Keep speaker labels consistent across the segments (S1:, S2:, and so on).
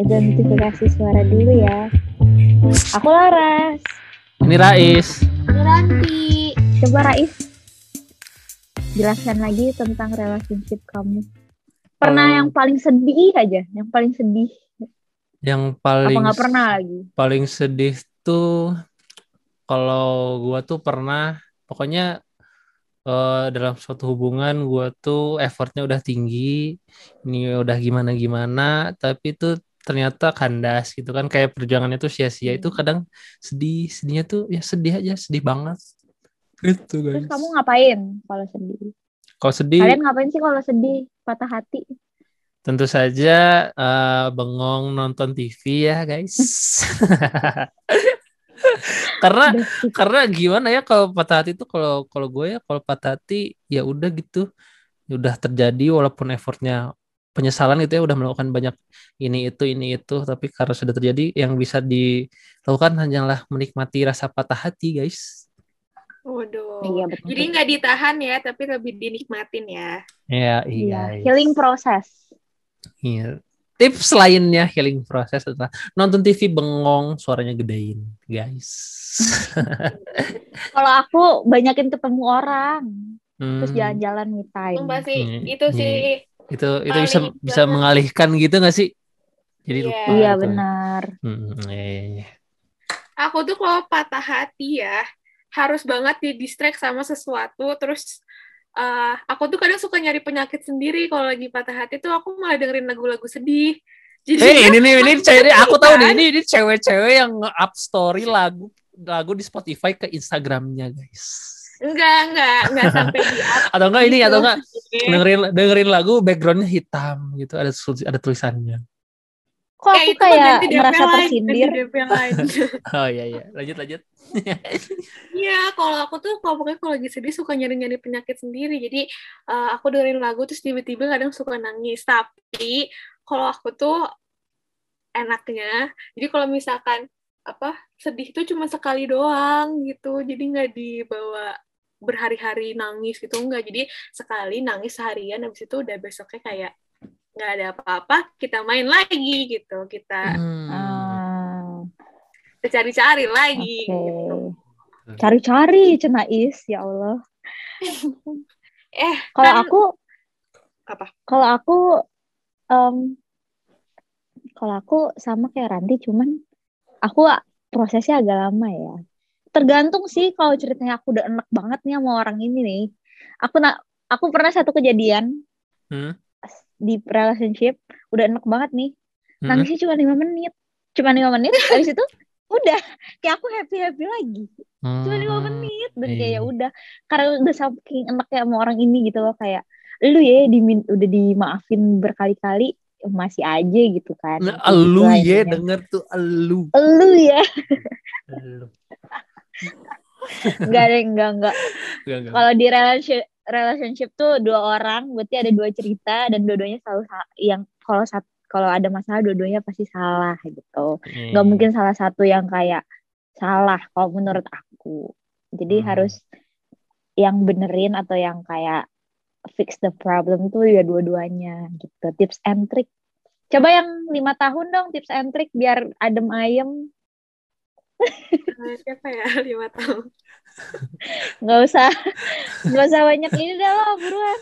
S1: Identifikasi suara dulu ya. Aku Laras.
S2: Ini Rais.
S3: Ini Ranti.
S1: Coba Rais, jelaskan lagi tentang relationship kamu. Pernah
S2: Kalau-
S1: yang paling sedih aja, yang paling sedih.
S2: Yang
S1: Apa
S2: paling
S1: nggak pernah lagi?
S2: paling sedih tuh kalau gua tuh pernah pokoknya eh, dalam suatu hubungan gua tuh effortnya udah tinggi ini udah gimana gimana tapi tuh ternyata kandas gitu kan kayak perjuangannya tuh sia-sia itu kadang sedih sedihnya tuh ya sedih aja sedih banget. Gitu guys.
S1: Terus kamu ngapain kalau sedih?
S2: kalau sedih
S1: Kalian ngapain sih kalau sedih, patah hati?
S2: tentu saja eh, bengong nonton TV ya guys. Karena karena gimana ya kalau patah hati itu kalau kalau gue ya kalau patah hati ya udah gitu. Ya udah terjadi walaupun effortnya penyesalan gitu ya udah melakukan banyak ini itu ini itu tapi karena sudah terjadi yang bisa dilakukan hanyalah menikmati rasa patah hati guys
S3: Waduh.
S1: Iya betul.
S3: Jadi nggak ditahan ya, tapi lebih dinikmatin ya.
S2: ya
S1: Iya,
S2: iya
S1: healing process.
S2: Iya. tips lainnya healing proses adalah nonton TV bengong suaranya gedein guys
S1: Kalau aku banyakin ketemu orang, terus
S2: Hmm,
S1: jalan-jalan me time.
S3: Sumpah sih,
S2: Hmm,
S3: itu sih.
S2: Itu itu
S3: Paling
S2: bisa bisa mengalihkan gitu nggak sih jadi
S3: Iya.
S2: lupa
S1: Iya
S2: gitu.
S1: benar.
S2: Hmm, iya, iya, iya.
S3: Aku tuh kalau patah hati ya, harus banget di distract sama sesuatu. Terus eh, aku tuh kadang suka nyari penyakit sendiri kalau lagi patah hati tuh aku malah dengerin lagu-lagu sedih. Jadi
S2: Eh ini nih ini cewek aku tahu nih
S3: Kan?
S2: ini ini cewek-cewek yang nge-up story lagu lagu di Spotify ke Instagramnya guys.
S3: Enggak enggak enggak sampai di
S2: Atau enggak ini
S3: gitu.
S2: atau enggak dengerin dengerin lagu backgroundnya hitam gitu ada ada tulisannya.
S1: Kok
S3: Eh,
S1: aku kayak
S3: DP
S1: merasa
S3: lain,
S1: tersindir?
S3: DP lain.
S2: Oh iya iya lanjut lanjut.
S3: Iya, kalau aku tuh kalau pokoknya kalau lagi sedih suka nyari-nyari penyakit sendiri. Jadi eh, aku dengerin lagu terus tiba-tiba kadang suka nangis. Tapi kalau aku tuh enaknya, jadi kalau misalkan apa sedih itu cuma sekali doang gitu. Jadi nggak dibawa berhari-hari nangis gitu enggak. Jadi sekali nangis seharian habis itu udah besoknya kayak nggak ada apa-apa, kita main lagi gitu. Kita,
S2: Hmm.
S3: Kita cari-cari lagi
S1: Oke.
S3: gitu.
S1: Cari-cari cenais, ya Allah.
S3: Eh,
S1: Kalau
S3: kan-
S1: aku
S3: apa?
S1: Kalau aku em, kalau aku sama kayak Ranti cuman aku prosesnya agak lama ya. Tergantung sih kalau ceritanya aku udah enak banget nih sama orang ini nih. Aku nak aku pernah satu kejadian
S2: Hmm.
S1: di relationship udah enak banget nih.
S2: Hmm.
S1: Nangisnya cuma lima menit. Cuma lima menit habis itu udah kayak aku happy happy lagi. Cuma lima
S2: Hmm.
S1: menit dan
S2: iya.
S1: kayak ya udah karena udah saking enaknya sama orang ini gitu loh kayak lu ya dimin udah dimaafin berkali-kali masih aja gitu kan.
S2: Nah,
S1: Kayak gitu lah
S2: ya denger tuh elu.
S1: Elu ya.
S2: Elu.
S1: Enggak ada enggak enggak.
S2: Enggak, enggak.
S1: Kalau di relationship relationship tuh dua orang berarti ada dua cerita dan dua-duanya selalu yang kalau sat kalau ada masalah dua-duanya pasti salah gitu.
S2: Hmm.
S1: Nggak mungkin salah satu yang kayak salah kalau menurut aku. Jadi
S2: Hmm.
S1: harus yang benerin atau yang kayak fix the problem tuh ya dua-duanya gitu. Tips and trick. Coba yang lima tahun dong tips and trick biar adem ayem.
S3: Eh, siapa ya lima tahun
S1: Nggak usah nggak usah banyak ini dah lah buruan.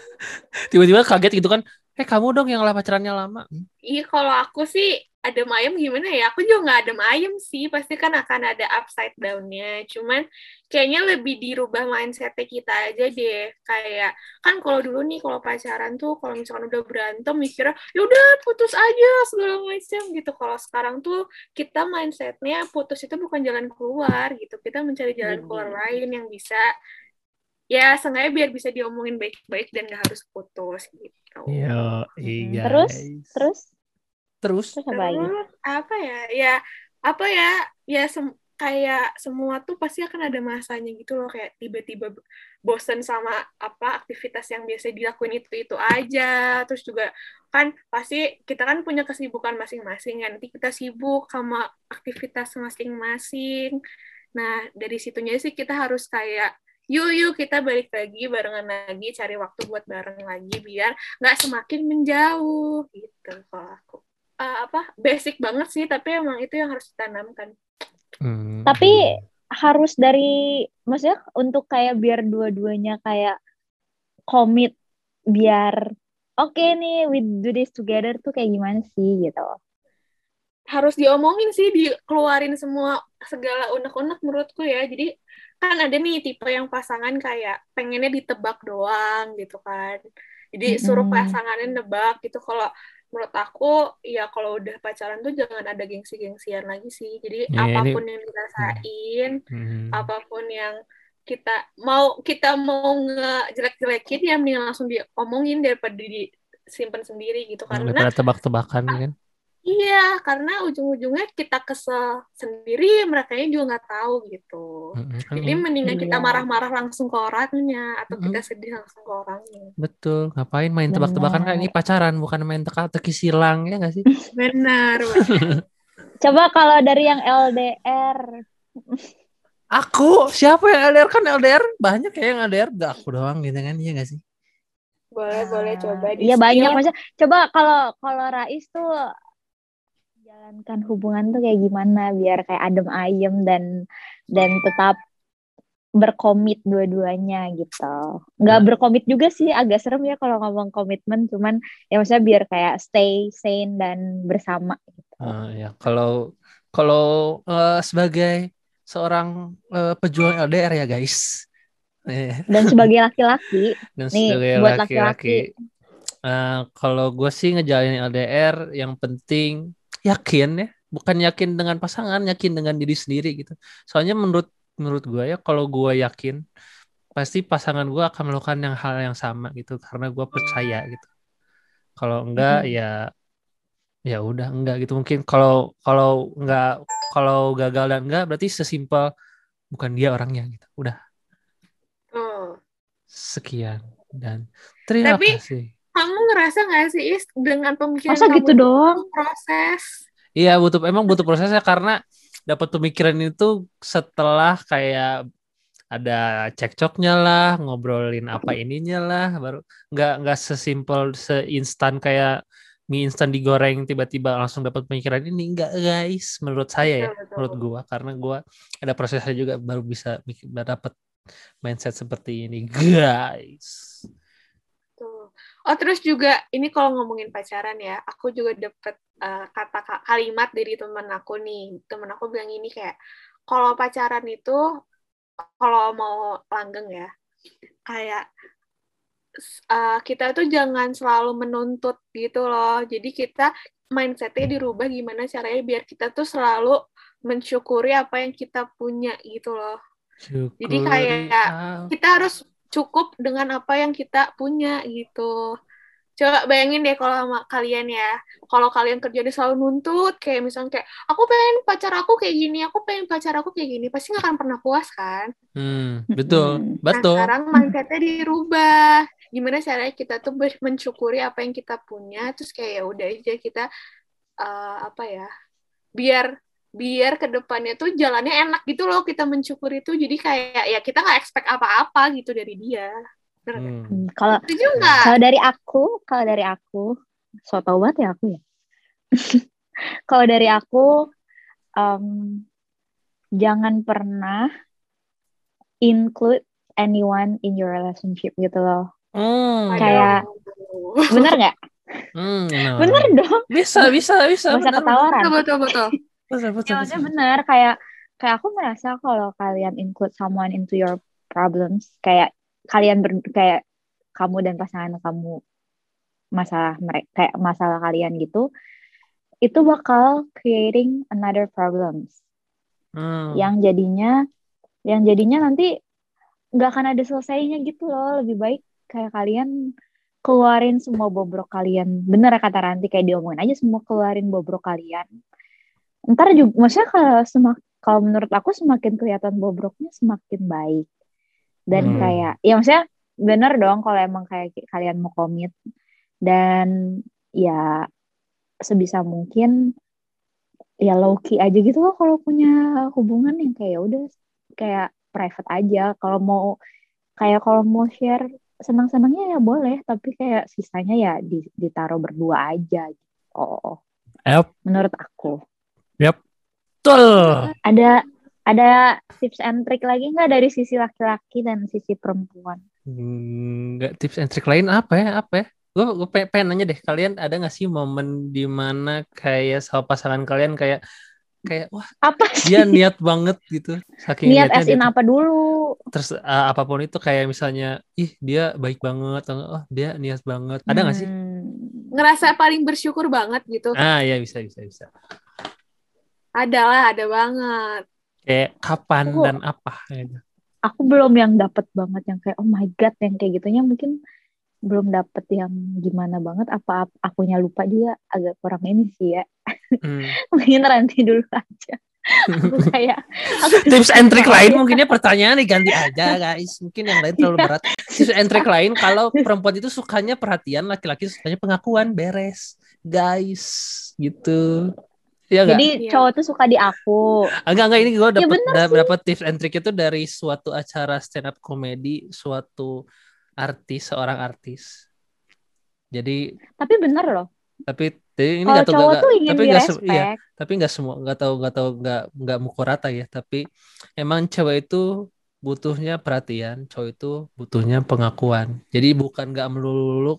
S2: Tiba-tiba kaget gitu kan. Eh kamu dong yang lah pacarannya lama.
S3: iya kalau aku sih adem ayem gimana ya? Aku juga nggak adem ayem sih pasti kan akan ada upside down-nya. Cuman kayaknya lebih dirubah mindset kita aja deh. Kayak kan kalau dulu nih kalau pacaran tuh kalau misalkan udah berantem mikirnya yaudah putus aja segala macam gitu. Kalau sekarang tuh kita mindsetnya putus itu bukan jalan keluar gitu. Kita mencari jalan keluar lain yang bisa ya sengaja biar bisa diomongin baik-baik dan gak harus putus gitu.
S2: Iya, iya.
S1: Terus? Terus
S2: terus?
S1: Terus apa
S3: ya? Ya apa ya? Ya sem- kayak semua tuh pasti akan ada masanya gitu loh. Kayak tiba-tiba bosen sama apa aktivitas yang biasa dilakuin itu itu aja. Terus juga kan pasti kita kan punya kesibukan masing-masing kan. Nanti kita sibuk sama aktivitas masing-masing. Nah dari situnya sih kita harus kayak yuk yuk kita balik lagi barengan lagi cari waktu buat bareng lagi biar nggak semakin menjauh. Gitu kalau aku uh, apa basic banget sih tapi emang itu yang harus ditanamkan.
S2: Hmm.
S1: Tapi harus dari maksudnya untuk kayak biar dua-duanya kayak komit biar oke okay nih we do this together tuh kayak gimana sih gitu.
S3: harus diomongin sih dikeluarin semua segala unek-unek menurutku ya. Jadi kan ada nih tipe yang pasangan kayak pengennya ditebak doang gitu kan. Jadi suruh pasangannya nebak gitu. Kalau menurut aku ya kalau udah pacaran tuh jangan ada gengsi-gengsian lagi sih jadi
S2: Ya, ini-
S3: apa pun yang dirasain
S2: Hmm.
S3: apa pun yang kita mau kita mau ngejelek-jelekin ya mending langsung diomongin daripada disimpan sendiri gitu karena
S2: Daripada tebak-tebakan kan.
S3: Iya karena ujung-ujungnya kita kesel sendiri mereka juga nggak tahu gitu
S2: Hmm, kan
S3: jadi mendingan kita
S1: Iya.
S3: marah-marah langsung ke orangnya atau
S2: Mm-mm.
S3: kita sedih langsung ke orangnya
S2: Betul, ngapain main tebak-tebakan kan ini pacaran bukan main teka-teki silang ya nggak sih?
S3: benar.
S1: Coba kalau dari yang LDR
S2: Aku siapa yang LDR kan LDR banyak ya yang LDR gak aku doang gitu kan iya gak sih?
S3: boleh boleh coba di
S1: Iya banyak maksudnya. Coba kalau kalau Rais tuh jalankan hubungan tuh kayak gimana biar kayak adem ayem dan dan tetap berkomit dua-duanya gitu. Nggak
S2: Nah.
S1: berkomit juga sih agak serem ya kalau ngomong komitmen cuman ya maksudnya biar kayak stay sane dan bersama gitu.
S2: Ah, ya kalau kalau eh, sebagai seorang eh, pejuang LDR ya guys. Eh,
S1: Dan sebagai laki-laki
S2: dan
S1: Nih,
S2: sebagai
S1: buat
S2: laki-laki eh, kalau gue sih ngejalanin LDR yang penting yakin ya? Bukan yakin dengan pasangan yakin dengan diri sendiri gitu. Soalnya menurut menurut gue ya kalau gue yakin pasti pasangan gue akan melakukan yang hal yang sama gitu karena gue percaya gitu. Kalau enggak ya ya udah enggak gitu. Mungkin kalau kalau enggak kalau gagal dan enggak berarti sesimpel bukan dia orangnya gitu. Udah.
S3: Oh.
S2: sekian dan terima
S3: Tapi-
S2: kasih
S3: kamu ngerasa nggak sih Is dengan pemikiran
S1: Masa
S3: kamu
S1: gitu
S3: itu
S1: doang?
S3: proses
S2: Iya butuh emang butuh prosesnya karena dapat pemikiran itu setelah kayak ada cekcoknya lah, ngobrolin apa ininya lah, baru nggak nggak sesimpel seinstan kayak mie instan digoreng tiba-tiba langsung dapat pemikiran ini enggak guys menurut saya ya
S3: Betul, betul.
S2: menurut gua karena gua ada prosesnya juga baru bisa dapat mindset seperti ini guys.
S3: Oh terus juga ini kalau ngomongin pacaran ya, aku juga dapet eh, kata ka- kalimat dari temen aku nih. Temen aku bilang ini kayak kalau pacaran itu kalau mau langgeng ya, kayak eh, kita tuh jangan selalu menuntut gitu loh. Jadi kita mindsetnya dirubah gimana caranya biar kita tuh selalu mensyukuri apa yang kita punya gitu loh. Jadi kayak
S2: Syukuri
S3: kita harus cukup dengan apa yang kita punya gitu. Coba bayangin deh kalau sama kalian ya, kalau kalian kerjanya selalu nuntut, kayak misalnya kayak, aku pengen pacar aku kayak gini, aku pengen pacar aku kayak gini, pasti nggak akan pernah puas kan?
S2: Hmm, betul,
S1: Mm-mm.
S2: betul.
S3: Nah, sekarang mindsetnya dirubah. Gimana caranya kita tuh mensyukuri apa yang kita punya, terus kayak ya udah aja kita eh, apa ya, biar biar ke depannya tuh jalannya enak gitu loh kita mensyukuri itu jadi kayak ya kita nggak expect apa-apa gitu dari dia Bener nggak?
S2: Hmm.
S1: Hmm, Kalau Kalau dari aku, kalau dari aku, so tau banget ya aku ya. kalau dari aku, em, jangan pernah include anyone in your relationship gitu loh.
S2: Hmm,
S1: Kayak-. Bener nggak?
S2: hmm, benar.
S1: Bener dong.
S2: Bisa, bisa, bisa. Benar,
S1: ketawaran.
S3: betul betul betul
S2: Betul, betul,
S1: Ya, maksudnya bener. Kayak kayak aku merasa kalau kalian include someone into your problems, kayak kalian ber, kayak kamu dan pasangan kamu masalah mereka kayak masalah kalian gitu, itu bakal creating another problems.
S2: Hmm.
S1: yang jadinya yang jadinya nanti nggak akan ada selesainya gitu loh lebih baik kayak kalian keluarin semua bobrok kalian bener kata Ranti kayak diomongin aja semua keluarin bobrok kalian ntar juga maksudnya kalau semak kalau menurut aku semakin kelihatan bobroknya semakin baik dan
S2: Hmm.
S1: kayak ya maksudnya bener dong kalau emang kayak kalian mau komit dan ya sebisa mungkin ya low key aja gitu loh kalau punya hubungan yang kayak ya udah kayak private aja kalau mau kayak kalau mau share senang-senangnya ya boleh tapi kayak sisanya ya di- ditaruh berdua aja.
S2: Yap.
S1: Menurut aku.
S2: Betul.
S1: Ada ada tips and trick lagi nggak dari sisi laki-laki dan sisi perempuan?
S2: Enggak tips and trick lain apa ya? Apa ya? Gue gue pengen, pengen nanya deh, kalian ada nggak sih momen di mana kayak sama pasangan kalian kayak kayak wah
S1: Apa sih?
S2: dia niat banget gitu, saking
S1: Niat
S2: niatnya
S1: as in
S2: dia tuh-
S1: apa dulu?
S2: terus uh, apa pun itu kayak misalnya ih dia baik banget atau oh dia niat banget ada nggak sih
S1: Hmm.
S3: Ngerasa paling bersyukur banget gitu.
S2: ah ya bisa bisa bisa
S3: Ada lah, ada banget.
S2: kayak kapan
S1: Aku-
S2: dan apa gitu.
S1: Aku belum yang dapet banget yang kayak oh my god yang kayak gitunya mungkin belum dapet yang gimana banget. Apa ap- akunya lupa juga agak kurang ini sih ya.
S2: Hmm.
S1: mungkin nanti dulu aja. Aku kayak aku
S2: tips and trick lain mungkinnya pertanyaan diganti aja guys. Mungkin yang lain terlalu berat. Tips and trick lain kalau perempuan itu sukanya perhatian laki-laki sukanya pengakuan beres. Guys gitu ya enggak
S1: jadi
S3: Iya.
S1: cowok tuh suka di aku.
S2: Enggak enggak ini gue dapat
S1: Ya bener sih.
S2: dapat tips and trick itu dari suatu acara stand up comedy suatu artis seorang artis. Jadi
S1: tapi bener loh.
S2: Tapi tapi ini nggak tahu
S1: cowok
S2: nggak-
S1: tuh ingin
S2: tapi nggak iya, tapi nggak semua nggak tahu nggak tahu nggak nggak mukul rata ya. Tapi emang cewek itu butuhnya perhatian cowok itu butuhnya pengakuan. Jadi bukan nggak melulu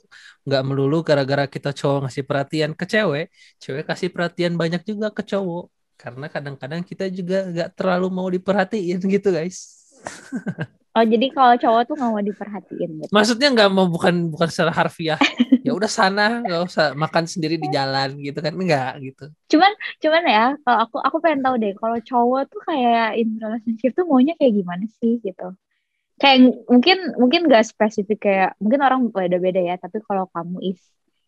S2: nggak melulu gara-gara kita cowok ngasih perhatian ke cewek cewek kasih perhatian banyak juga ke cowok. Karena kadang-kadang kita juga nggak terlalu mau diperhatiin gitu guys
S1: oh jadi kalau cowok tuh nggak mau diperhatiin gitu?
S2: Maksudnya nggak mau bukan bukan secara harfiah. Ya udah sana nggak usah makan sendiri di jalan gitu kan. Enggak gitu.
S1: Cuman cuman ya kalau aku aku pengen tahu deh kalau cowok tuh kayak in relationship tuh maunya kayak gimana sih gitu? Kayak mungkin mungkin gak spesifik kayak mungkin orang beda-beda ya tapi kalau kamu is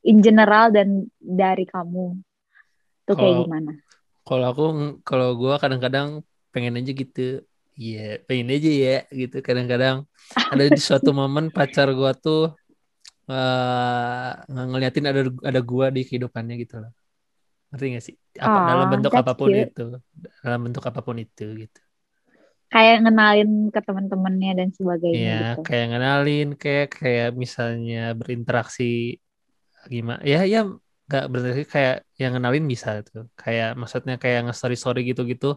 S1: in general dan dari kamu tuh kayak
S2: Kalau-
S1: gimana?
S2: Kalau aku, kalau gua kadang-kadang pengen aja gitu. Iya, pengen aja ya gitu. Kadang-kadang ada di suatu momen pacar gua tuh eh ngeliatin ada ada gua di kehidupannya gitu loh. Ngerti gak sih? Apa
S1: Ah,
S2: dalam bentuk
S1: apa
S2: pun
S1: cute.
S2: itu. Dalam bentuk apa pun itu gitu.
S1: kayak ngenalin ke teman-temannya dan sebagainya
S2: Iya,
S1: gitu
S2: kayak ngenalin kayak kayak misalnya berinteraksi gimana? Ya ya nggak berinteraksi kayak yang ngenalin bisa tuh. Kayak maksudnya kayak nge-story story gitu-gitu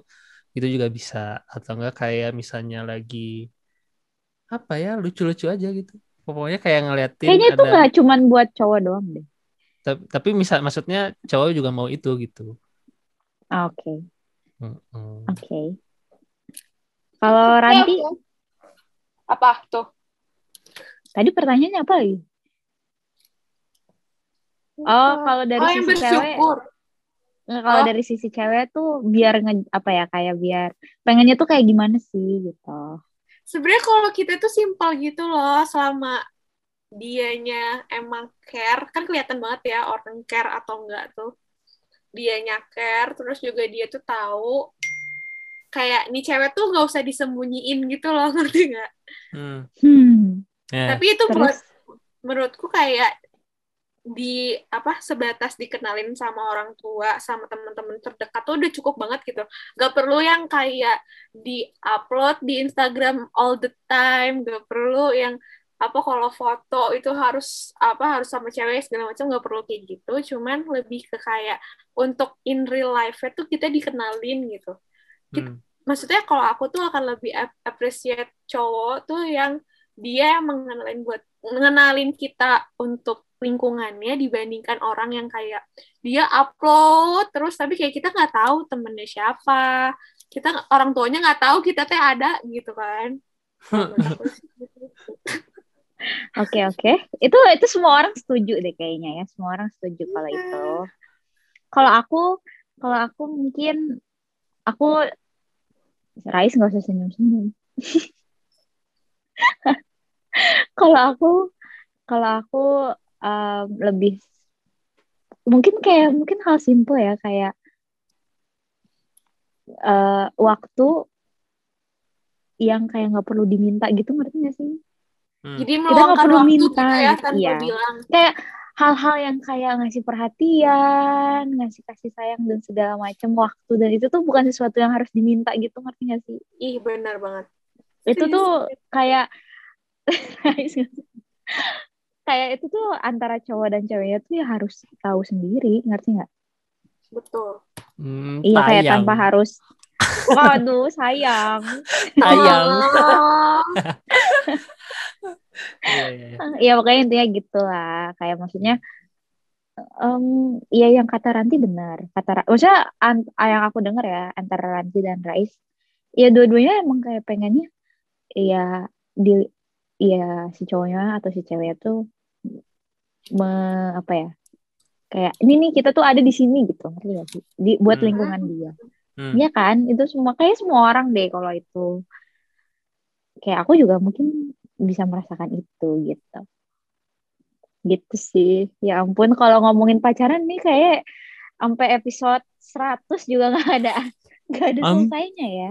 S2: itu juga bisa atau enggak kayak misalnya lagi apa ya lucu-lucu aja gitu. Pokoknya kayak ngeliatin
S1: kayaknya itu
S2: ada
S1: nggak cuman buat cowok doang deh
S2: tapi, tapi misal maksudnya cowok juga mau itu gitu.
S1: Ah, oke
S2: Mm-mm.
S1: oke kalau Ranti
S3: oke. Apa tuh?
S1: tadi pertanyaannya apa lagi oh kalau dari
S3: oh,
S1: sisi cewek
S3: bersyukur.
S1: Kalau
S3: Oh.
S1: dari sisi cewek tuh biar nge, apa ya kayak biar pengennya tuh kayak gimana sih gitu.
S3: Sebenarnya kalau kita tuh simpel gitu loh, selama dianya emang care, kan kelihatan banget ya orang care atau enggak tuh. Dianya care, terus juga dia tuh tahu kayak nih cewek tuh nggak usah disembunyiin gitu loh, ngerti nggak?
S2: Hmm.
S1: Hmm.
S2: Ya.
S3: Tapi itu buat
S1: Terus
S3: menurutku kayak di apa sebatas dikenalin sama orang tua sama teman-teman terdekat tuh udah cukup banget gitu. Gak perlu yang kayak di upload di Instagram all the time gak perlu yang apa kalau foto itu harus apa harus sama cewek segala macam gak perlu kayak gitu. Cuman lebih ke kayak untuk in real life tuh kita dikenalin gitu.
S2: Hmm.
S3: maksudnya kalau aku tuh akan lebih ap- appreciate cowok tuh yang dia yang mengenalin buat mengenalin kita untuk lingkungannya dibandingkan orang yang kayak dia upload terus tapi kayak kita nggak tahu temennya siapa kita orang tuanya nggak tahu kita teh ada gitu kan
S1: oke oke itu itu semua orang setuju deh kayaknya ya semua orang setuju kalau
S3: Iya.
S1: itu. Kalau aku kalau aku mungkin aku Rais nggak usah senyum senyum. kalau aku kalau aku um, lebih mungkin kayak mungkin hal simple ya kayak eh, waktu yang kayak nggak perlu diminta gitu ngerti gak sih?
S2: Hmm.
S3: jadi
S1: nggak
S3: meluangkan
S1: perlu
S3: waktu
S1: minta,
S3: gitu ya
S1: gitu,
S3: tanpa
S1: iya.
S3: bilang
S1: Kayak hal-hal yang kayak ngasih perhatian, ngasih kasih sayang dan segala macam waktu dan itu tuh bukan sesuatu yang harus diminta gitu ngerti gak sih?
S3: ih benar banget
S1: Itu tuh kayak kayak itu tuh antara cowok dan ceweknya tuh ya harus tahu sendiri ngerti nggak?
S3: betul.
S2: Hmm,
S1: Iya kayak tanpa harus. Waduh sayang.
S2: tayang.
S3: Oh.
S2: Iya.
S1: Ya pokoknya intinya gitu lah. Kayak maksudnya, em ya yang kata Ranti benar. Kata, Ra- maksudnya an- yang aku dengar ya antara Ranti dan Rais, ya dua-duanya emang kayak pengennya, ya di, ya si cowoknya atau si ceweknya tuh me, apa ya, kayak ini nih kita tuh ada di sini gitu, ngerti gak sih? Di, buat
S2: Hmm.
S1: lingkungan dia.
S2: Hmm.
S1: Iya kan? Itu semua kayak semua orang deh kalau itu. Kayak aku juga mungkin bisa merasakan itu gitu. Gitu sih. Ya ampun kalau ngomongin pacaran nih kayak sampai episode 100 juga nggak ada nggak ada
S2: Am-
S1: selesainya ya.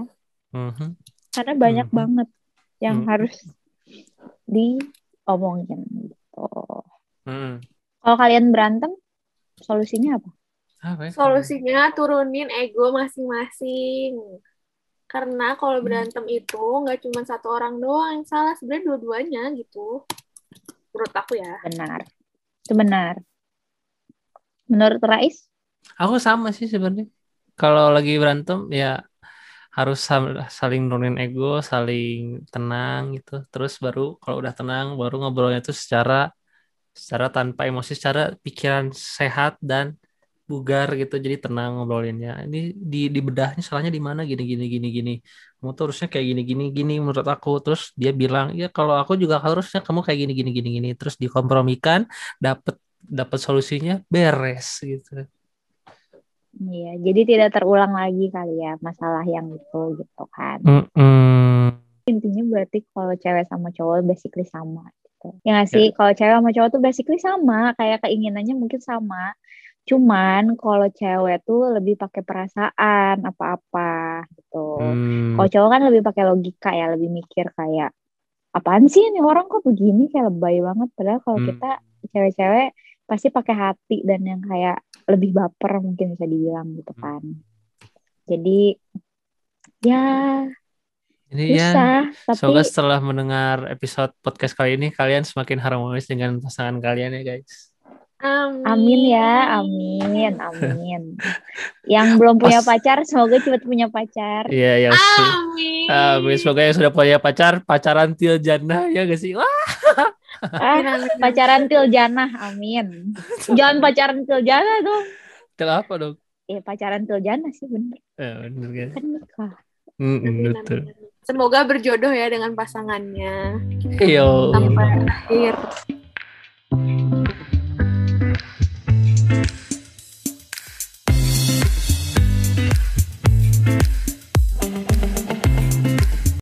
S2: Mhm.
S1: Karena banyak
S2: Mhm.
S1: banget yang
S2: Mhm.
S1: harus diomongin gitu.
S2: Hmm.
S1: Kalau kalian berantem solusinya apa?
S2: Apa ya?
S3: Solusinya turunin ego masing-masing. Karena kalau berantem itu nggak cuma satu orang doang yang salah, sebenarnya dua-duanya gitu. Menurut aku ya.
S1: Benar. Itu benar. Menurut Rais?
S2: Aku sama sih sebenarnya. Kalau lagi berantem ya harus saling nurunin ego, saling tenang gitu. Terus baru kalau udah tenang baru ngobrolnya itu secara secara tanpa emosi, secara pikiran sehat dan bugar gitu. Jadi tenang ngobrolinnya. Ini di di bedahnya salahnya di mana gini gini gini gini. Kamu tuh harusnya kayak gini gini gini menurut aku. Terus dia bilang, "Ya kalau aku juga harusnya kamu kayak gini gini gini gini." Terus dikompromikan, dapet dapat solusinya beres gitu.
S1: Iya, jadi tidak terulang lagi kali ya masalah yang itu gitu kan.
S2: Mm-mm.
S1: Intinya berarti kalau cewek sama cowok basically sama gitu. Ya nggak sih? Kalau cewek sama cowok tuh basically sama, kayak keinginannya mungkin sama. Cuman kalau cewek tuh lebih pakai perasaan apa-apa gitu.
S2: Hmm.
S1: Kalau cowok kan lebih pakai logika ya, lebih mikir kayak apaan sih ini orang kok begini kayak lebay banget. Padahal kalau
S2: Hmm.
S1: kita cewek-cewek pasti pakai hati dan yang kayak lebih baper mungkin bisa dibilang gitu kan. Jadi ya
S2: Jadi ya,
S1: tapi
S2: semoga setelah mendengar episode podcast kali ini kalian semakin harmonis dengan pasangan kalian ya guys.
S3: Amin.
S1: amin ya, amin, amin. Yang belum punya
S2: Pas-
S1: pacar semoga cepat punya pacar.
S2: Iya ya.
S3: Amin.
S2: Amin. Semoga yang sudah punya pacar pacaran til jannah ya gak sih? Wah.
S1: Ah, pacaran til janah, amin. Jangan pacaran til janah dong.
S2: Til apa dong?
S1: Eh pacaran til janah sih bener
S2: Eh, bener kan?
S1: kan nikah.
S2: Mm,
S3: Amin,
S2: betul.
S3: amin. Semoga berjodoh ya dengan pasangannya
S2: Yo.
S3: sampai akhir. Mm-hmm.